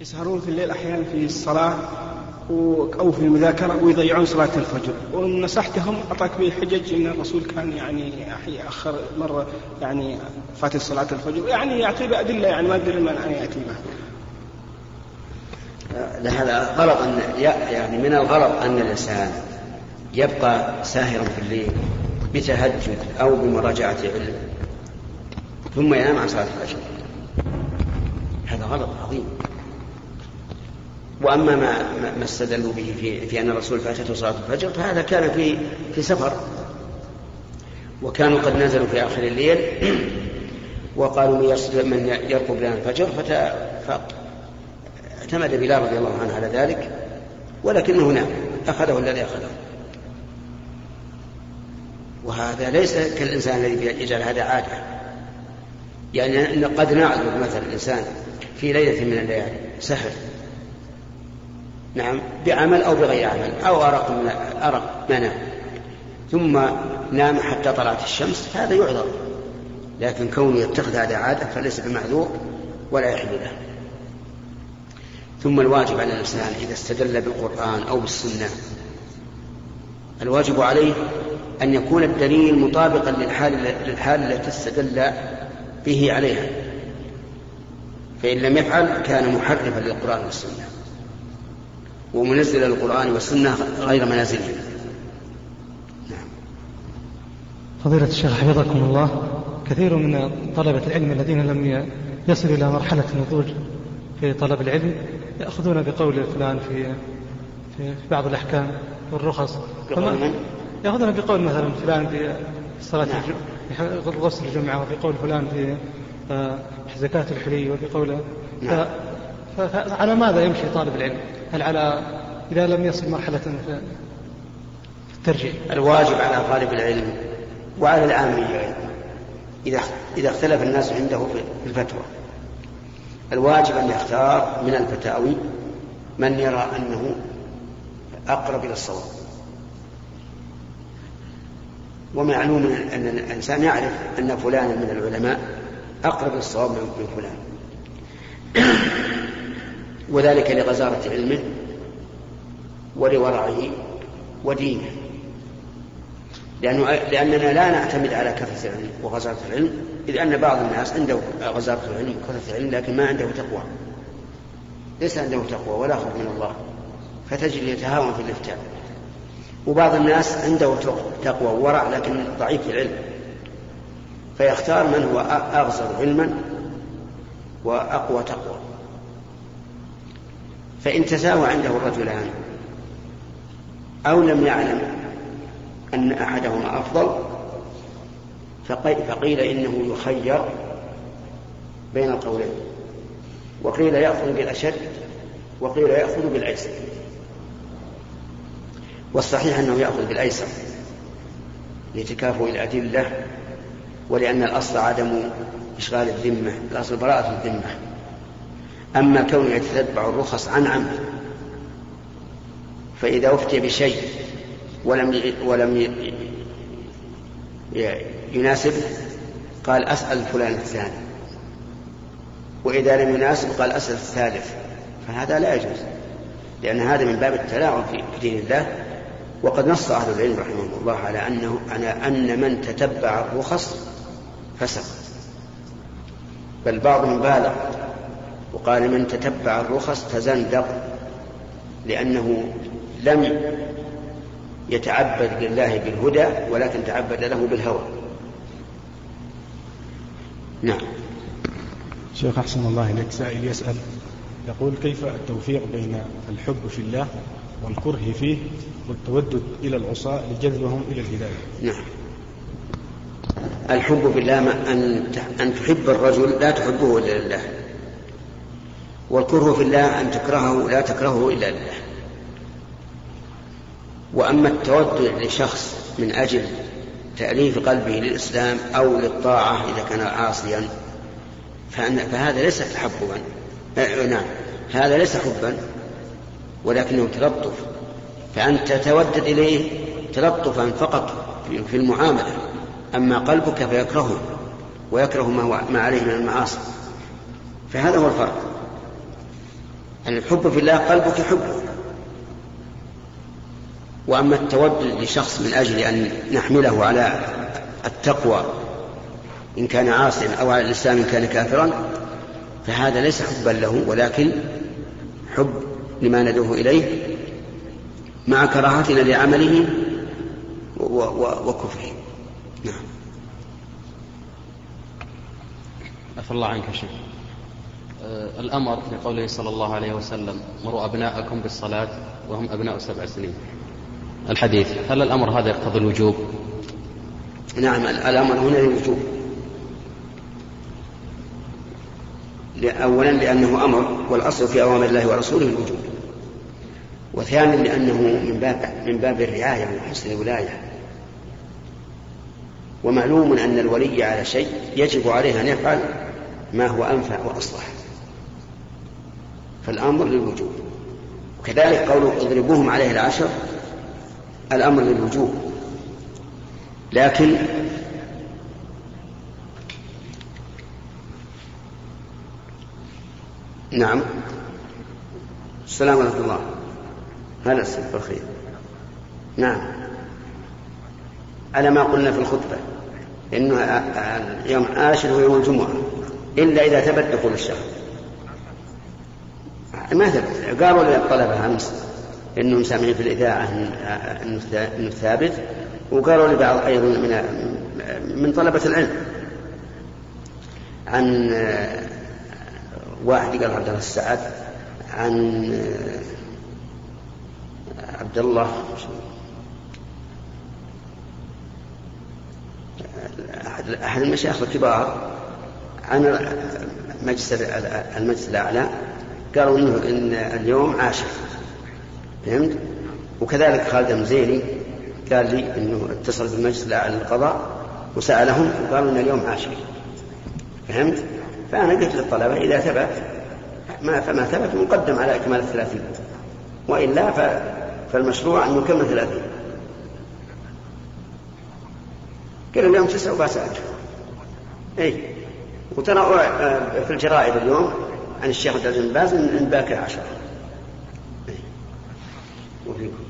يسهرون في الليل أحيانا في الصلاة أو في المذاكرة ويضيعون صلاة الفجر. وإن نصحتهم أعطاك به حجج أن الرسول كان يعني أخر مرة يعني فات صلاة الفجر. يعني يعطي بأدلة يعني ما أدري من أن يأتي بها هذا غلط أن يعني من الغلط أن الإنسان يبقى ساهرا في الليل بتهجد أو بمراجعة علم ثم ينام عن صلاة الفجر. هذا غلط عظيم. وأما ما ما استدلوا به في في أن الرسول فاتته صلاة الفجر فهذا كان في في سفر. وكانوا قد نزلوا في آخر الليل وقالوا من من يرقب لنا الفجر فاعتمد بلال رضي الله عنه على ذلك ولكنه نام أخذه الذي أخذه. وهذا ليس كالإنسان الذي يجعل هذا عادة. يعني قد نعذر مثلا الإنسان في ليلة من الليالي سهر. بعمل أو بغير عمل أو أرق أرق منام. ثم نام حتى طلعت الشمس هذا يعذر. لكن كونه يتخذ هذا عادة فليس بمعذور ولا يحل له. ثم الواجب على الإنسان إذا استدل بالقرآن أو بالسنة الواجب عليه أن يكون الدليل مطابقا للحال للحال التي استدل به عليها. فإن لم يفعل كان محرفا للقرآن والسنة. ومنزل القرآن والسنة غير منازله نعم. فضيلة الشيخ حفظكم الله كثير من طلبة العلم الذين لم يصلوا إلى مرحلة النضوج في طلب العلم يأخذون بقول فلان في في بعض الأحكام والرخص يأخذون بقول مثلا فلان في صلاة نعم. غسل الجمعة وبقول فلان في آه، زكاة الحلي وبقول نعم. فعلى ماذا يمشي طالب العلم؟ هل على إذا لم يصل مرحلة في الترجيح؟ الواجب على طالب العلم وعلى العامي أيضا إذا إذا اختلف الناس عنده في الفتوى. الواجب أن يختار من الفتاوي من يرى أنه أقرب إلى الصواب. ومعلوم أن الإنسان يعرف أن فلانا من العلماء أقرب إلى الصواب من فلان. وذلك لغزارة علمه ولورعه ودينه. لأنه لأننا لا نعتمد على كثرة العلم وغزارة العلم إذ أن بعض الناس عنده غزارة العلم وكثرة العلم لكن ما عنده تقوى. ليس عنده تقوى ولا خوف من الله فتجد يتهاون في الإفتاء. وبعض الناس عنده تقوى وورع لكن ضعيف في العلم. فيختار من هو أغزر علما وأقوى تقوى. فإن تساوى عنده الرجلان أو لم يعلم أن أحدهما أفضل فقيل إنه يخير بين القولين وقيل يأخذ بالأشد وقيل يأخذ بالأيسر. والصحيح أنه يأخذ بالأيسر لتكافؤ الأدلة ولأن الأصل عدم إشغال الذمة الأصل براءة الذمة. أما كونه يتتبع الرخص عن عمد فإذا أفتي بشيء ولم ولم يناسبه قال أسأل فلان الثاني. وإذا لم يناسب قال أسأل الثالث. فهذا لا يجوز لأن هذا من باب التلاعب في دين الله. وقد نص أهل العلم رحمهم الله على أنه على أن من تتبع الرخص فسق. بل بعضهم بالغ. وقال من تتبع الرخص تزندق لأنه لم يتعبد لله بالهدى ولكن تعبد له بالهوى. نعم. شيخ أحسن الله إليك سائل يسأل يقول كيف التوفيق بين الحب في الله والكره فيه والتودد إلى العصاة لجذبهم إلى الهداية؟ نعم. الحب بالله أن أن تحب الرجل لا تحبه إلا لله. والكره في الله أن تكرهه لا تكرهه إلا لله. وأما التودع لشخص من أجل تأليف قلبه للإسلام أو للطاعة إذا كان عاصيا فهذا ليس تحببا. آه، نعم هذا ليس حبا ولكنه تلطف. فأنت تتودد إليه تلطفا فقط في المعاملة. أما قلبك فيكرهه ويكره ما, ما عليه من المعاصي. فهذا هو الفرق. الحب في الله قلبك يحبه وأما التودد لشخص من أجل أن نحمله على التقوى إن كان عاصيا أو على الإسلام إن كان كافرا فهذا ليس حبا له ولكن حب لما ندعوه إليه مع كراهتنا لعمله وكفره. نعم. عفى الله عنك شيخ. أه الأمر في قوله صلى الله عليه وسلم مروا أبناءكم بالصلاة وهم أبناء سبع سنين. الحديث هل الأمر هذا يقتضي الوجوب؟ نعم الأمر هنا للوجوب. أولا لأنه أمر والأصل في أوامر الله ورسوله الوجوب. وثانيا لأنه من باب من باب الرعاية وحسن الولاية. ومعلوم أن الولي على شيء يجب عليه أن يفعل ما هو أنفع وأصلح. فالأمر للوجوب. وكذلك قوله اضربوهم عليه العشر الأمر للوجوب. لكن نعم. السلام ورحمة الله. هلا استغفر الخير. نعم. على ما قلنا في الخطبة إنه يوم عاشر هو يوم الجمعة إلا إذا ثبت دخول الشهر. ما ثبت. قالوا للطلبة أمس إنهم سامعين في الإذاعة إنه ثابت وقالوا لبعض أيضا من من طلبة العلم عن واحد قال عبد الله السعد عن عبد الله أحد المشايخ الكبار عن مجلس المجلس الأعلى قالوا إنه إن اليوم عاشر. فهمت؟ وكذلك خالد المزيني قال لي إنه اتصل بالمجلس الأعلى للقضاء وسألهم وقالوا إن اليوم عاشر. فهمت؟ فأنا قلت للطلبة إذا ثبت ما فما ثبت مقدم على إكمال الثلاثين. وإلا فالمشروع أن يكمل ثلاثين. قال اليوم تسعة وباسات أي وترى في الجرائد اليوم عن الشيخ عبد العزيز بن باز ان باكر عشرة. وفيكم.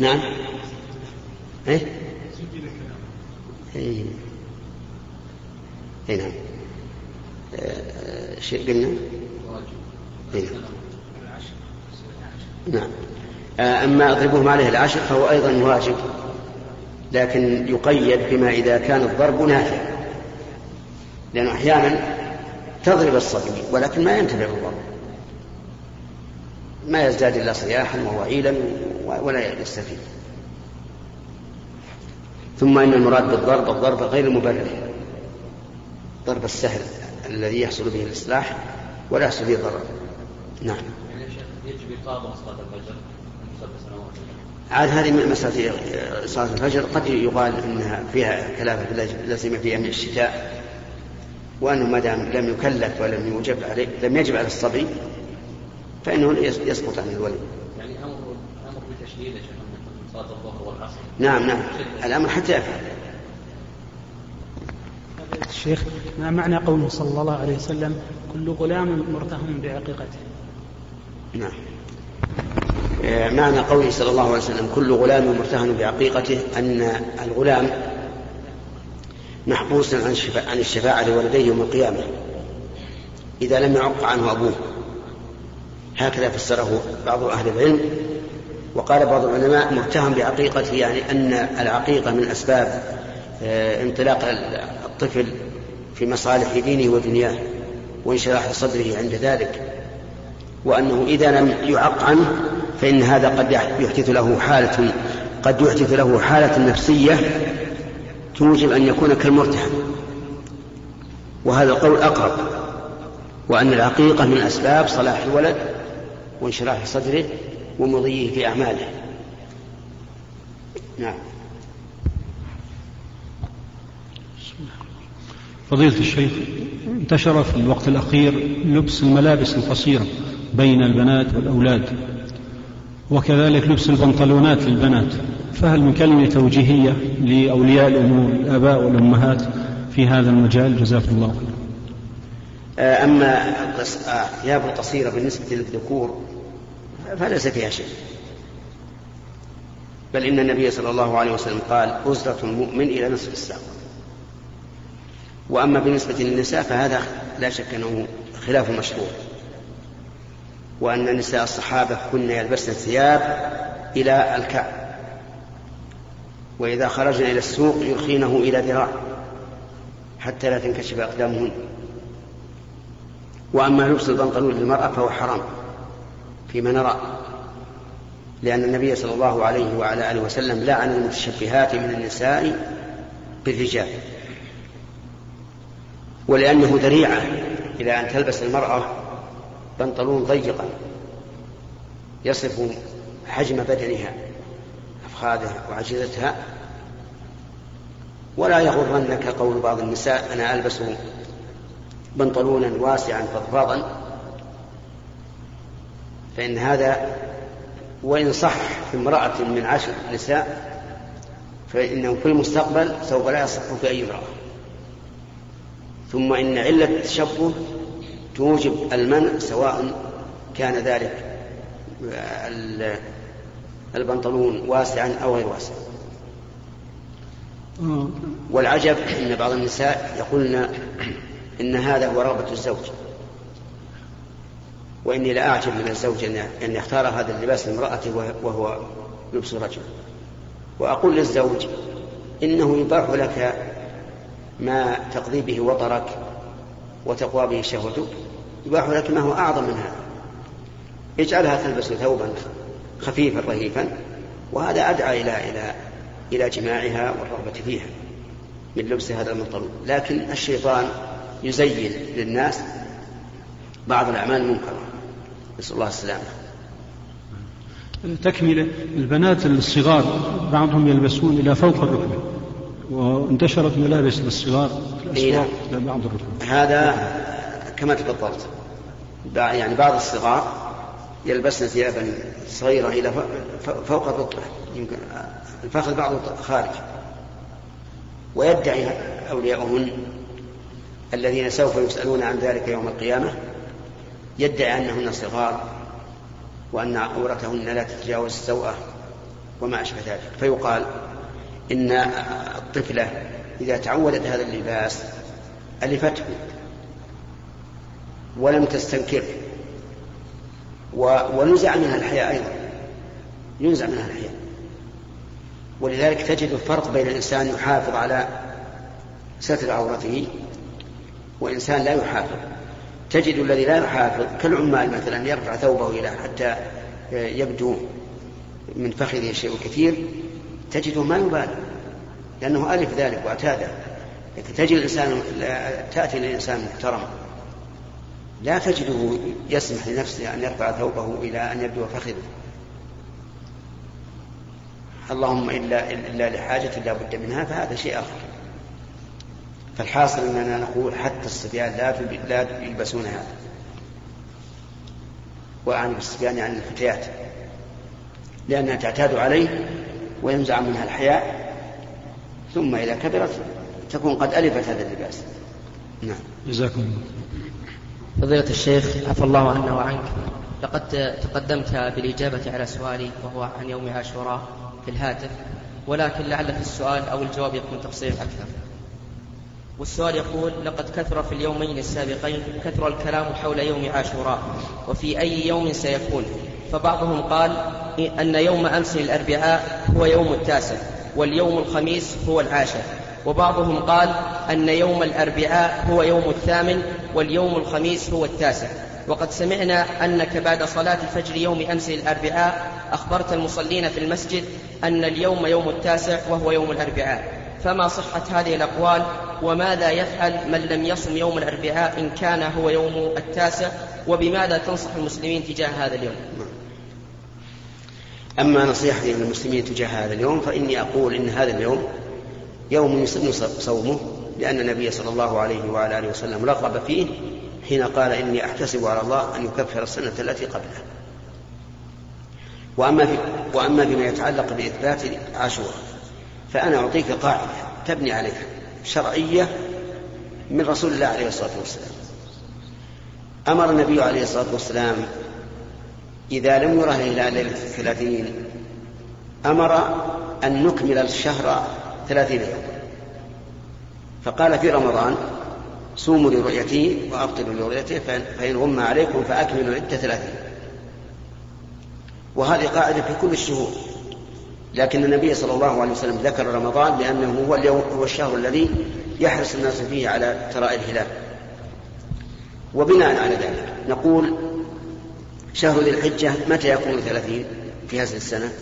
نعم. إيه. إيه. اي نعم. آه، شيء قلنا؟ إيه. نعم. آه، أما اضربوهم عليه العشر فهو أيضا واجب لكن يقيد بما إذا كان الضرب نافع. لأنه أحيانا تضرب الصبي ولكن ما ينتفع بالضرب. ما يزداد إلا صياحا ووعيلا ولا يستفيد. ثم إن المراد بالضرب الضرب غير المبرر ضرب السهل الذي يحصل به الإصلاح ولا يحصل به ضرر نعم. يجب صلاة الفجر عاد هذه مسألة صلاة الفجر قد يقال أنها فيها كلافة لا سيما في أيام الشتاء. وأنه ما دام لم يكلف ولم يوجب عليه لم يجب على الصبي فإنه يسقط عن الولي. يعني أمر أمر بتشديد صلاة الظهر والعصر. نعم نعم الأمر حتى يفعل. الشيخ ما معنى قوله صلى الله عليه وسلم كل غلام مرتهم بعقيقته نعم آه، معنى قوله صلى الله عليه وسلم كل غلام مرتهن بعقيقته أن الغلام محبوس عن الشفاعة, عن الشفاعة لولديه يوم القيامة. إذا لم يعق عنه أبوه. هكذا فسره بعض أهل العلم وقال بعض العلماء مرتهن بعقيقته يعني أن العقيقة من أسباب آه، انطلاق الطفل في مصالح دينه ودنياه وانشراح صدره عند ذلك وأنه إذا لم يعق عنه فإن هذا قد يحدث له حالة قد يحدث له حالة نفسية توجب أن يكون كالمرتهن وهذا القول أقرب وأن العقيقة من أسباب صلاح الولد وانشراح صدره ومضيه في أعماله. نعم. فضيلة الشيخ انتشر في الوقت الأخير لبس الملابس القصيرة بين البنات والأولاد وكذلك لبس البنطلونات للبنات. فهل من كلمة توجيهية لأولياء الأمور الآباء والأمهات في هذا المجال؟ جزاكم الله خيرا. آه، أما القص- آه، الثياب القصيرة بالنسبة للذكور فليس فيها شيء. بل إن النبي صلى الله عليه وسلم قال أزرة المؤمن إلى نصف الساق. وأما بالنسبة للنساء فهذا لا شك أنه خلاف مشروع. وأن نساء الصحابة كن يلبسن الثياب إلى الكعب وإذا خرجن إلى السوق يرخينه إلى ذراع حتى لا تنكشف أقدامهن. وأما لبس البنطلون للمرأة فهو حرام فيما نرى لأن النبي صلى الله عليه وعلى آله وسلم لعن المتشبهات من النساء بالرجال ولأنه ذريعة إلى أن تلبس المرأة بنطلون ضيقا يصف حجم بدنها. أفخاذها وعجزتها ولا يغرنك قول بعض النساء أنا ألبس بنطلونا واسعا فضفاضا. فإن هذا وإن صح في امرأة من عشر نساء فإنه في المستقبل سوف لا يصح في أي امرأة. ثم إن علة التشبه توجب المنع سواء كان ذلك البنطلون واسعا أو غير واسع. والعجب أن بعض النساء يقولن إن هذا هو رغبة الزوج. وإني لأعجب من الزوج أن- يختار هذا اللباس لامرأته وه- وهو لبس رجل وأقول للزوج إنه يباح لك ما تقضي به وطرك وتقوى به شهوتك يباح لك ما هو أعظم من هذا. اجعلها تلبس ثوبا. خفيفا رهيفا وهذا أدعى إلى إلى إلى جماعها والرغبة فيها من لبس هذا البنطلون لكن الشيطان يزين للناس بعض الأعمال المنكرة. نسأل الله السلامة. تكملة البنات الصغار بعضهم يلبسون إلى فوق الركبة وانتشرت ملابس للصغار في إيه الأسواق إلى بعض الركبة. هذا كما تفضلت. يعني بعض الصغار يلبسن ثيابا صغيرة إلى فوق الركبة. يمكن الفخذ بعضه خارج ويدعي أولياؤهن الذين سوف يسألون عن ذلك يوم القيامة. يدعي أنهن صغار وأن عورتهن لا تتجاوز السوءة وما أشبه ذلك. فيقال إن الطفلة إذا تعودت هذا اللباس ألفته ولم تستنكره. ونزع منها الحياء أيضا. ينزع منها الحياء. ولذلك تجد الفرق بين الإنسان يحافظ على ستر عورته وإنسان لا يحافظ. تجد الذي لا يحافظ كالعمال مثلا يرفع ثوبه إلى حتى يبدو من فخذه شيء كثير تجده ما يبالي لأنه ألف ذلك واعتاده لكن تجد الإنسان تأتي للإنسان محترم. لا تجده يسمح لنفسه أن يرفع ثوبه إلى أن يبدو فخذه اللهم إلا إلا لحاجة لا بد منها فهذا شيء آخر. فالحاصل أننا نقول حتى الصبيان لا لا يلبسون هذا. وأعني بالصبيان يعني الفتيات. لأنها تعتاد عليه وينزع منها الحياء ثم إذا كبرت تكون قد ألفت هذا اللباس. نعم. جزاكم الله فضيلة الشيخ عفى الله عنا وعنك. لقد تقدمت بالإجابة على سؤالي وهو عن يوم عاشوراء في الهاتف. ولكن لعل في السؤال أو الجواب يكون تفصيل أكثر. والسؤال يقول لقد كثر في اليومين السابقين كثر الكلام حول يوم عاشوراء وفي أي يوم سيكون؟ فبعضهم قال أن يوم أمس الأربعاء هو يوم التاسع واليوم الخميس هو العاشر. وبعضهم قال أن يوم الأربعاء هو يوم الثامن واليوم الخميس هو التاسع. وقد سمعنا أنك بعد صلاة فجر يوم أمس الأربعاء أخبرت المصلين في المسجد أن اليوم يوم التاسع وهو يوم الأربعاء. فما صحة هذه الأقوال؟ وماذا يفعل من لم يصم يوم الأربعاء إن كان هو يوم التاسع؟ وبماذا تنصح المسلمين تجاه هذا اليوم؟ أما نصيحتي للمسلمين تجاه هذا اليوم فإني أقول إن هذا اليوم يوم يسن صومه لأن النبي صلى الله عليه وعلى آله وسلم رغب فيه حين قال إني أحتسب على الله أن يكفر السنة التي قبلها. وأما, في وأما فيما يتعلق بإثبات عاشوراء فأنا أعطيك قاعدة تبني عليها شرعية من رسول الله عليه الصلاة والسلام. أمر النبي عليه الصلاة والسلام إذا لم يره الهلال ليلة الثلاثين أمر أن نكمل الشهر ثلاثين يوما فقال في رمضان صوموا لرؤيته وأفطروا لرؤيته فإن غم عليكم فأكملوا العدة ثلاثين. وهذه قاعدة في كل الشهور. لكن النبي صلى الله عليه وسلم ذكر رمضان لأنه هو اليوم هو الشهر الذي يحرص الناس فيه على تراء الهلال. وبناء على ذلك نقول شهر ذي الحجة متى يكون ثلاثين في هذه السنة؟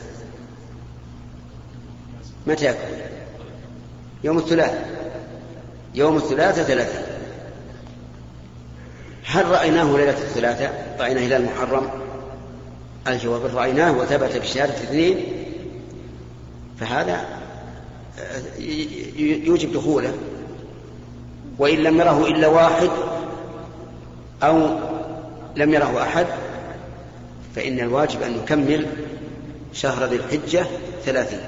متى يكون؟ يوم الثلاث. يوم الثلاثاء ثلاثين هل رأيناه ليلة الثلاثاء رأينا هلال محرم. الجواب رأيناه وثبت بشهادة اثنين فهذا آه، يوجب دخوله. وإن لم يره إلا واحد أو لم يره أحد فإن الواجب أن نكمل شهر ذي الحجة ثلاثين.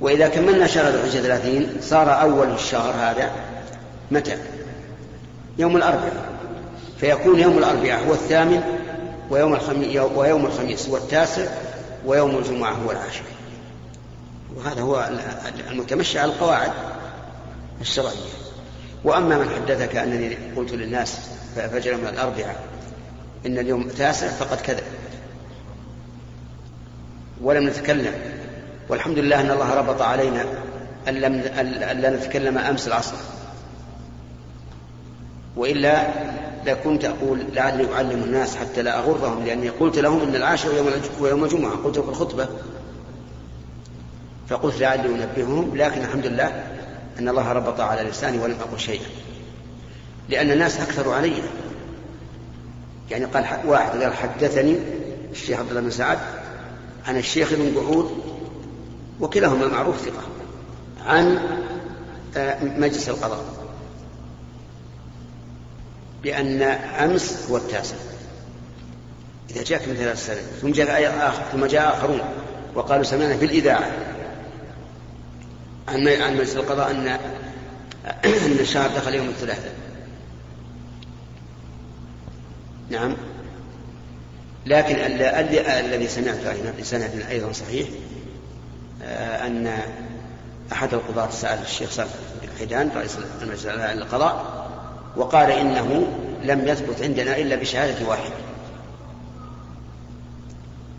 وإذا كملنا شهر ذي الحجة ثلاثين صار أول الشهر هذا متى؟ يوم الأربعاء. فيكون يوم الأربعاء هو الثامن ويوم الخميس, ويوم الخميس هو التاسع ويوم الجمعة هو العاشر. وهذا هو المتمشى على القواعد الشرعية. وأما من حدثك أنني قلت للناس فجر من الأربعاء إن اليوم تاسع فقد كذب. ولم نتكلم. والحمد لله أن الله ربط علينا أن لم أن لا نتكلم أمس العصر. وإلا لكنت أقول لعلي أعلم الناس حتى لا أغرهم لأني قلت لهم أن العاشر يوم ويوم الجمعة. قلت في الخطبة. فقلت لعلي أنبههم لكن الحمد لله أن الله ربط على لساني ولم أقل شيئا. لأن الناس أكثروا علي. يعني قال واحد قال حدثني الشيخ عبد الله بن سعد عن الشيخ بن قعود وكلاهما معروف ثقة عن آه، مجلس القضاء. بأن أمس هو التاسع إذا جاءك من ثلاث سنين ثم جاء آخر ثم جاء آخرون وقالوا سمعنا في الإذاعة عن عن مجلس القضاء أن أن الشهر دخل يوم الثلاثاء. نعم. لكن الذي سمعته أيضا بسند أيضا صحيح آه، أن أحد القضاة سأل الشيخ صالح بن حيدان رئيس المجلس القضاء وقال إنه لم يثبت عندنا إلا بشهادة واحد.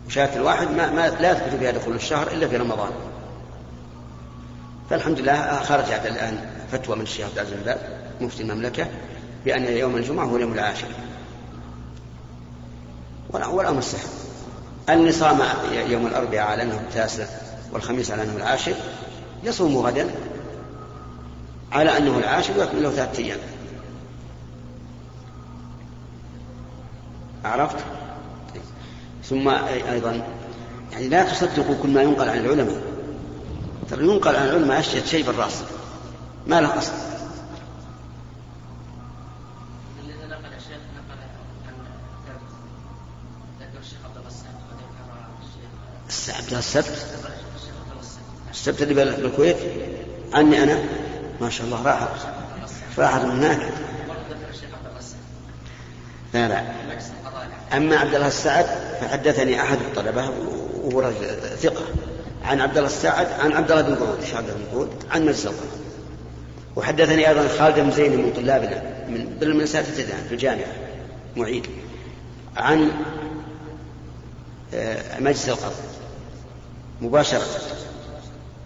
وشهادة الواحد ما, ما لا يثبت بها دخول الشهر إلا في رمضان. فالحمد لله خرجت الآن فتوى من الشيخ عبد العزيز بن مفتي المملكة بأن يوم الجمعة هو اليوم العاشر. والأمر سهل اللي صام يوم الأربعاء على أنه التاسع. والخميس على أنه العاشر يصوم غدا على أنه العاشر ويكمل له ثلاثة أيام. عرفت؟ ثم أيضا يعني لا تصدقوا كل ما ينقل عن العلماء. ترى ينقل عن العلماء أشياء شيء بالرأس. ما له أصل السبت. اللي بالكويت؟ عني أنا؟ ما شاء الله راحت. راحت من هناك. لا لا. أما عبد الله السعد فحدثني أحد الطلبة وهو ثقة. عن عبد الله السعد عن عبد الله بن قعود عبد الله بن عن مجلس وحدثني أيضا خالد بن زين من طلابنا من من أساتذتنا في الجامعة معيد. عن آه، مجلس القضاء مباشرة.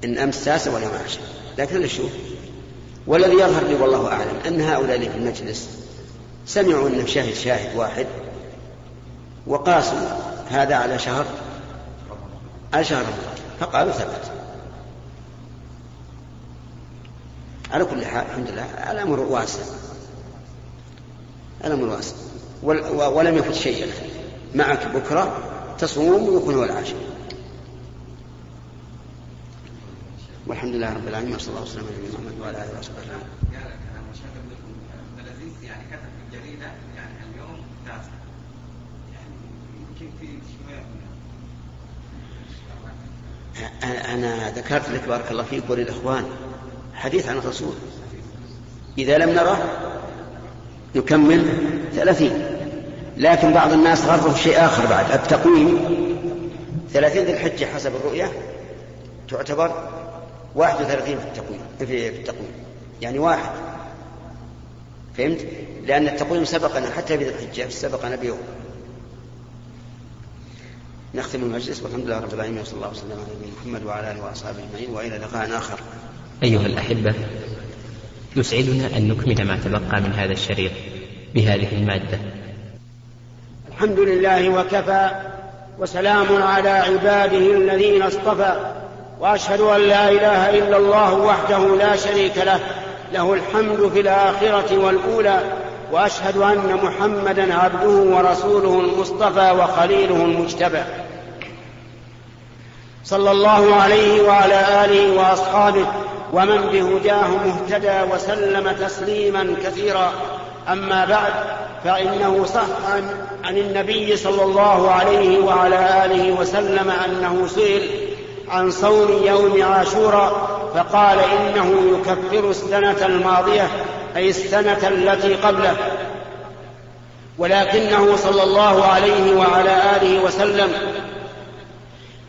إن أمس تاسع واليوم عاشر لكن أنا شوف والذي يظهر لي والله أعلم أن هؤلاء اللي في المجلس سمعوا أن شاهد شاهد واحد وقاسوا هذا على شهر على شهر رمضان فقالوا ثبت. على كل حال الحمد لله الأمر واسع. الأمر واسع. ولم يفت شيء معك بكرة تصوم ويكون هو العاشر. والحمد لله رب العالمين وصلى الله وسلم على نبينا محمد وعلى آله وصحبه أجمعين. يعني كتب في الجريدة يعني اليوم يعني يمكن في أنا ذكرت لك بارك الله فيك وللإخوان حديث عن الرسول. إذا لم نره نكمل ثلاثين. لكن بعض الناس غروا شيء آخر بعد. التقويم. ثلاثين ذي الحجة حسب الرؤية تعتبر واحد وثلاثين في التقويم في التقويم يعني واحد فهمت؟ لأن التقويم سبقنا حتى في ذي الحجة سبقنا بيوم نختم المجلس والحمد لله رب العالمين وصلى الله وسلم على نبينا محمد وعلى آله وأصحابه أجمعين وإلى لقاء آخر. أيها الأحبة يسعدنا أن نكمل ما تبقى من هذا الشريط بهذه المادة. الحمد لله وكفى وسلام على عباده الذين اصطفى وأشهد أن لا إله إلا الله وحده لا شريك له له الحمد في الآخرة والأولى وأشهد أن محمدا عبده ورسوله المصطفى وخليله المجتبى. صلى الله عليه وعلى آله وأصحابه ومن بهداه مهتدى وسلم تسليما كثيرا. أما بعد فإنه صح عن, النبي صلى الله عليه وعلى آله وسلم أنه سئل عن صوم يوم عاشوراء فقال إنه يكفر السنة الماضية أي السنة التي قبله. ولكنه صلى الله عليه وعلى آله وسلم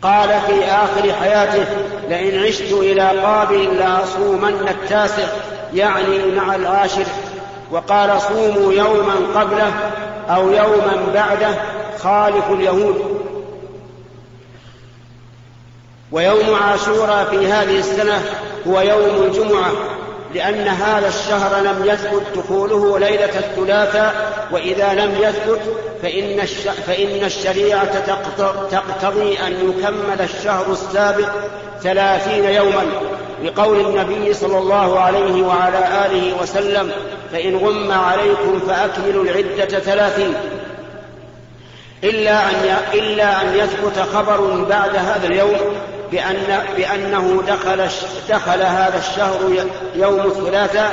قال في آخر حياته لئن عشت إلى قابل لأصومن التاسع يعني مع العاشر. وقال صوموا يوما قبله أو يوما بعده خالف اليهود. ويوم عاشوراء في هذه السنة هو يوم الجمعة لأن هذا الشهر لم يثبت دخوله ليلة الثلاثاء وإذا لم يثبت فإن, الش... فإن الشريعة تقتضي أن يكمل الشهر السابق ثلاثين يوما. لقول النبي صلى الله عليه وعلى آله وسلم فإن غم عليكم فأكملوا العدة ثلاثين. إلا أن إلا أن يثبت خبر بعد هذا اليوم بأن بأنه دخل دخل هذا الشهر يوم الثلاثاء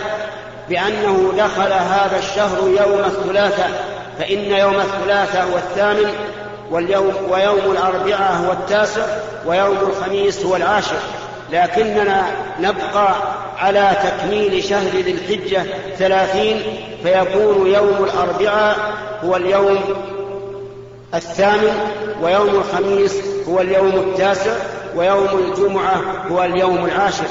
بأنه دخل هذا الشهر يوم الثلاثاء فإن يوم الثلاثاء هو الثامن واليوم ويوم الأربعاء هو التاسع ويوم الخميس هو العاشر. لكننا نبقى على تكميل شهر ذي الحجة ثلاثين فيكون يوم الأربعاء هو اليوم الثامن ويوم الخميس هو اليوم التاسع ويوم الجمعة هو اليوم العاشر.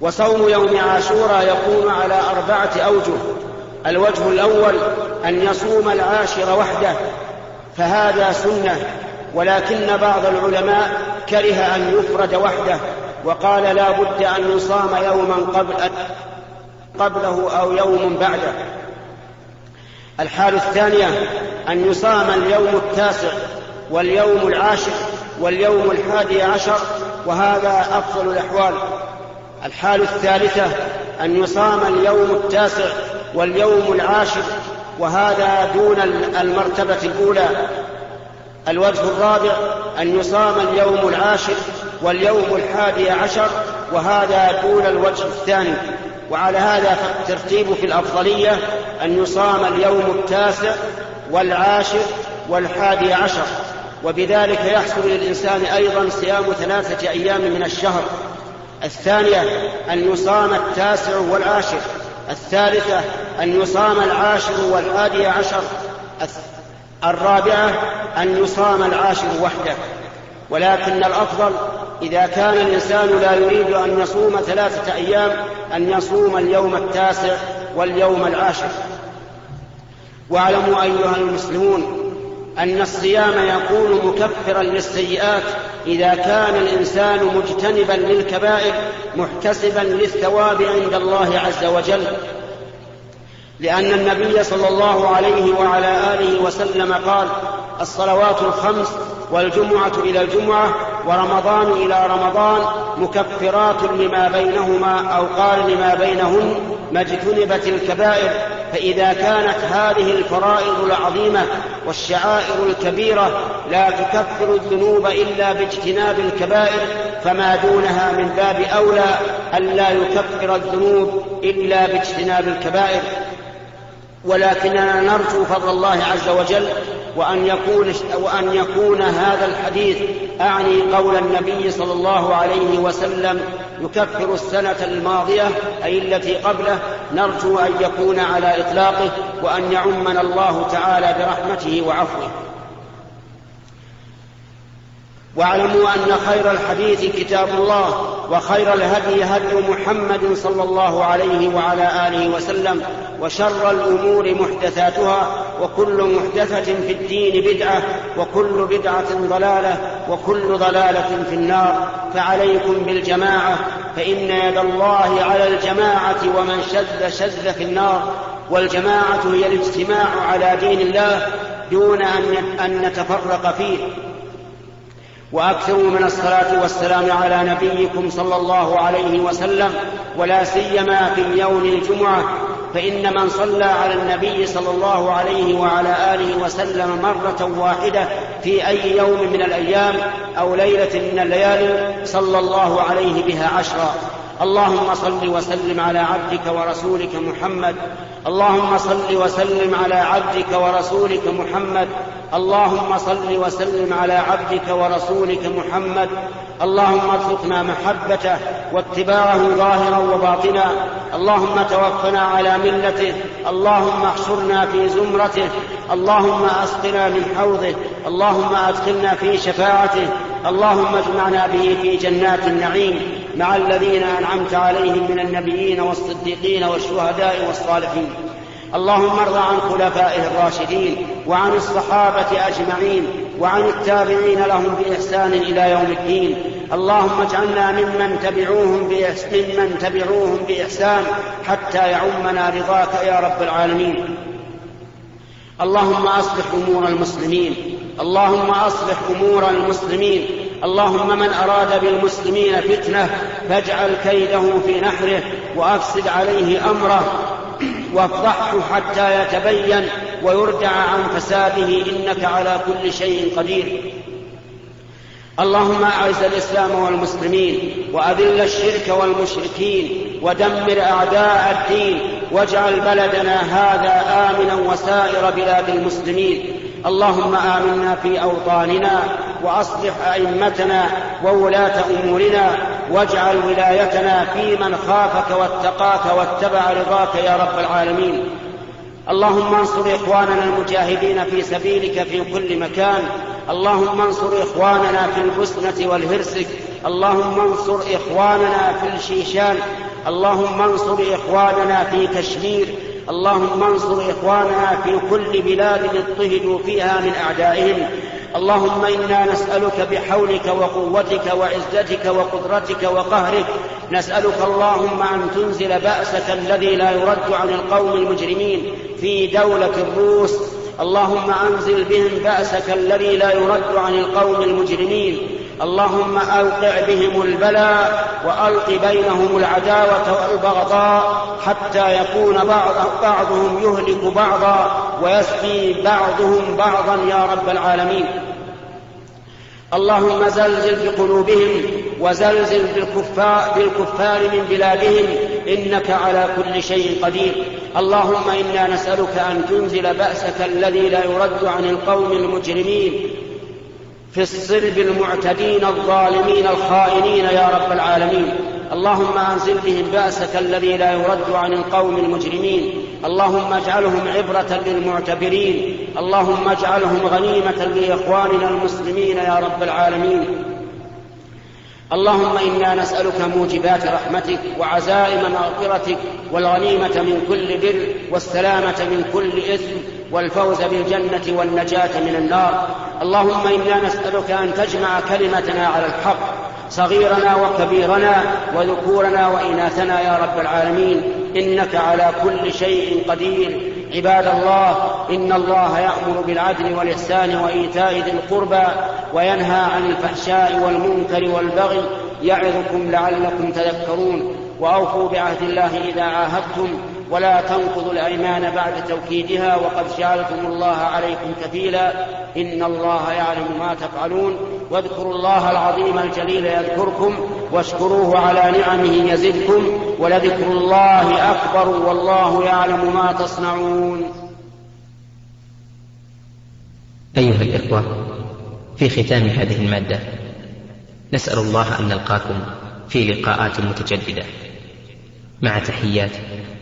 وصوم يوم عاشوراء يكون على أربعة أوجه. الوجه الأول أن يصوم العاشر وحده فهذا سنة ولكن بعض العلماء كره أن يفرد وحده وقال لا بد أن يصام يوما قبل قبله أو يوم بعده. الحال الثانية أن يصام اليوم التاسع واليوم العاشر واليوم الحادي عشر وهذا أفضل الأحوال. الحال الثالثة أن يصام اليوم التاسع واليوم العاشر وهذا دون المرتبة الأولى. الوجه الرابع أن يصام اليوم العاشر واليوم الحادي عشر وهذا دون الوجه الثاني. وعلى هذا فالترتيب في الأفضلية أن يصام اليوم التاسع والعاشر والحادي عشر وبذلك يحصل للإنسان أيضا صيام ثلاثة أيام من الشهر. الثانية أن يصام التاسع والعاشر. الثالثة أن يصام العاشر والحادي عشر. الرابعة أن يصام العاشر وحده. ولكن الأفضل إذا كان الإنسان لا يريد أن يصوم ثلاثة أيام أن يصوم اليوم التاسع واليوم العاشر. واعلموا أيها المسلمون أن الصيام يكون مكفرا للسيئات إذا كان الإنسان مجتنبا للكبائر محتسبا للثواب عند الله عز وجل. لأن النبي صلى الله عليه وعلى آله وسلم قال الصلوات الخمس والجمعة إلى الجمعة ورمضان إلى رمضان مكفرات لما بينهما أو قال لما بينهن ما اجتنبت الكبائر فإذا كانت هذه الفرائض العظيمة والشعائر الكبيرة لا تكفر الذنوب إلا باجتناب الكبائر فما دونها من باب أولى ألا يكفر الذنوب إلا باجتناب الكبائر. ولكننا نرجو فضل الله عز وجل وأن يكون, وأن يكون هذا الحديث أعني قول النبي صلى الله عليه وسلم يكفر السنة الماضية أي التي قبله نرجو أن يكون على إطلاقه وأن يعمنا الله تعالى برحمته وعفوه. واعلموا أن خير الحديث كتاب الله وخير الهدي هدي محمد صلى الله عليه وعلى آله وسلم وشر الأمور محدثاتها وكل محدثة في الدين بدعة وكل بدعة ضلالة وكل ضلالة في النار. فعليكم بالجماعة فإن يد الله على الجماعة ومن شذ شذ في النار. والجماعة هي الاجتماع على دين الله دون ان نتفرق فيه. وأكثروا من الصلاة والسلام على نبيكم صلى الله عليه وسلم ولا سيما في يوم الجمعة فإن من صلى على النبي صلى الله عليه وعلى آله وسلم مرة واحدة في أي يوم من الأيام أو ليلة من الليالي صلى الله عليه بها عشرا. اللهم صل وسلم على عبدك ورسولك محمد. اللهم صل وسلم على عبدك ورسولك محمد. اللهم صل وسلم على عبدك ورسولك محمد. اللهم ارزقنا محبته واتباعه ظاهرا وباطنا. اللهم توفنا على ملته. اللهم احشرنا في زمرته. اللهم اسقنا من حوضه. اللهم ادخلنا في شفاعته. اللهم اجمعنا به في جنات النعيم. مع الذين أنعمت عليهم من النبيين والصديقين والشهداء والصالحين. اللهم ارض عن خلفائه الراشدين وعن الصحابة أجمعين وعن التابعين لهم بإحسان إلى يوم الدين. اللهم اجعلنا ممن تبعوهم ممن تبعوهم بإحسان حتى يعمنا رضاك يا رب العالمين. اللهم أصلح أمور المسلمين. اللهم أصلح أمور المسلمين. اللهم من أراد بالمسلمين فتنة فاجعل كيده في نحره وأفسد عليه أمره وافضحه حتى يتبين ويردع عن فساده إنك على كل شيء قدير. اللهم أعز الإسلام والمسلمين وأذل الشرك والمشركين ودمر أعداء الدين واجعل بلدنا هذا آمنا وسائر بلاد المسلمين. اللهم آمنا في أوطاننا وأصلح أئمتنا وولاة أمورنا واجعل ولايتنا في من خافك واتقاك واتبع رضاك يا رب العالمين. اللهم انصر إخواننا المجاهدين في سبيلك في كل مكان. اللهم انصر إخواننا في البسنه والهرسك. اللهم انصر إخواننا في الشيشان. اللهم انصر إخواننا في كشمير. اللهم انصر إخواننا في كل بلاد اضطهدوا فيها من أعدائهم. اللهم إنا نسألك بحولك وقوتك وعزتك وقدرتك وقهرك. نسألك اللهم أن تنزل بأسك الذي لا يرد عن القوم المجرمين في دولة الروس. اللهم أنزل بهم بأسك الذي لا يرد عن القوم المجرمين. اللهم أوقع بهم البلاء وألق بينهم العداوة والبغضاء حتى يكون بعض بعضهم يهلك بعضا. ويسقي بعضهم بعضا يا رب العالمين. اللهم زلزل بقلوبهم وزلزل بالكفار, بالكفار من بلادهم إنك على كل شيء قدير. اللهم إنا نسألك أن تنزل بأسك الذي لا يرد عن القوم المجرمين في الصلب المعتدين الظالمين الخائنين يا رب العالمين. اللهم أنزل بهم بأسك الذي لا يرد عن القوم المجرمين. اللهم اجعلهم عبرة للمعتبرين. اللهم اجعلهم غنيمة لإخواننا المسلمين يا رب العالمين. اللهم إنا نسألك موجبات رحمتك وعزائم مغفرتك والغنيمة من كل بر والسلامة من كل إثم والفوز بالجنة والنجاة من النار. اللهم إنا نسألك أن تجمع كلمتنا على الحق صغيرنا وكبيرنا وذكورنا وإناثنا يا رب العالمين. إنك على كل شيء قدير. عباد الله إن الله يأمر بالعدل والإحسان وإيتاء ذي القربى وينهى عن الفحشاء والمنكر والبغي يعظكم لعلكم تذكرون. وأوفوا بعهد الله إذا عاهدتم. ولا تنقضوا الأيمان بعد توكيدها وقد جعلتم الله عليكم كفيلا إن الله يعلم ما تفعلون واذكروا الله العظيم الجليل يذكركم واشكروه على نعمه يزدكم ولذكر الله أكبر والله يعلم ما تصنعون. أيها الإخوة في ختام هذه المادة نسأل الله أن نلقاكم في لقاءات متجددة. مع تحيات.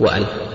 وألف.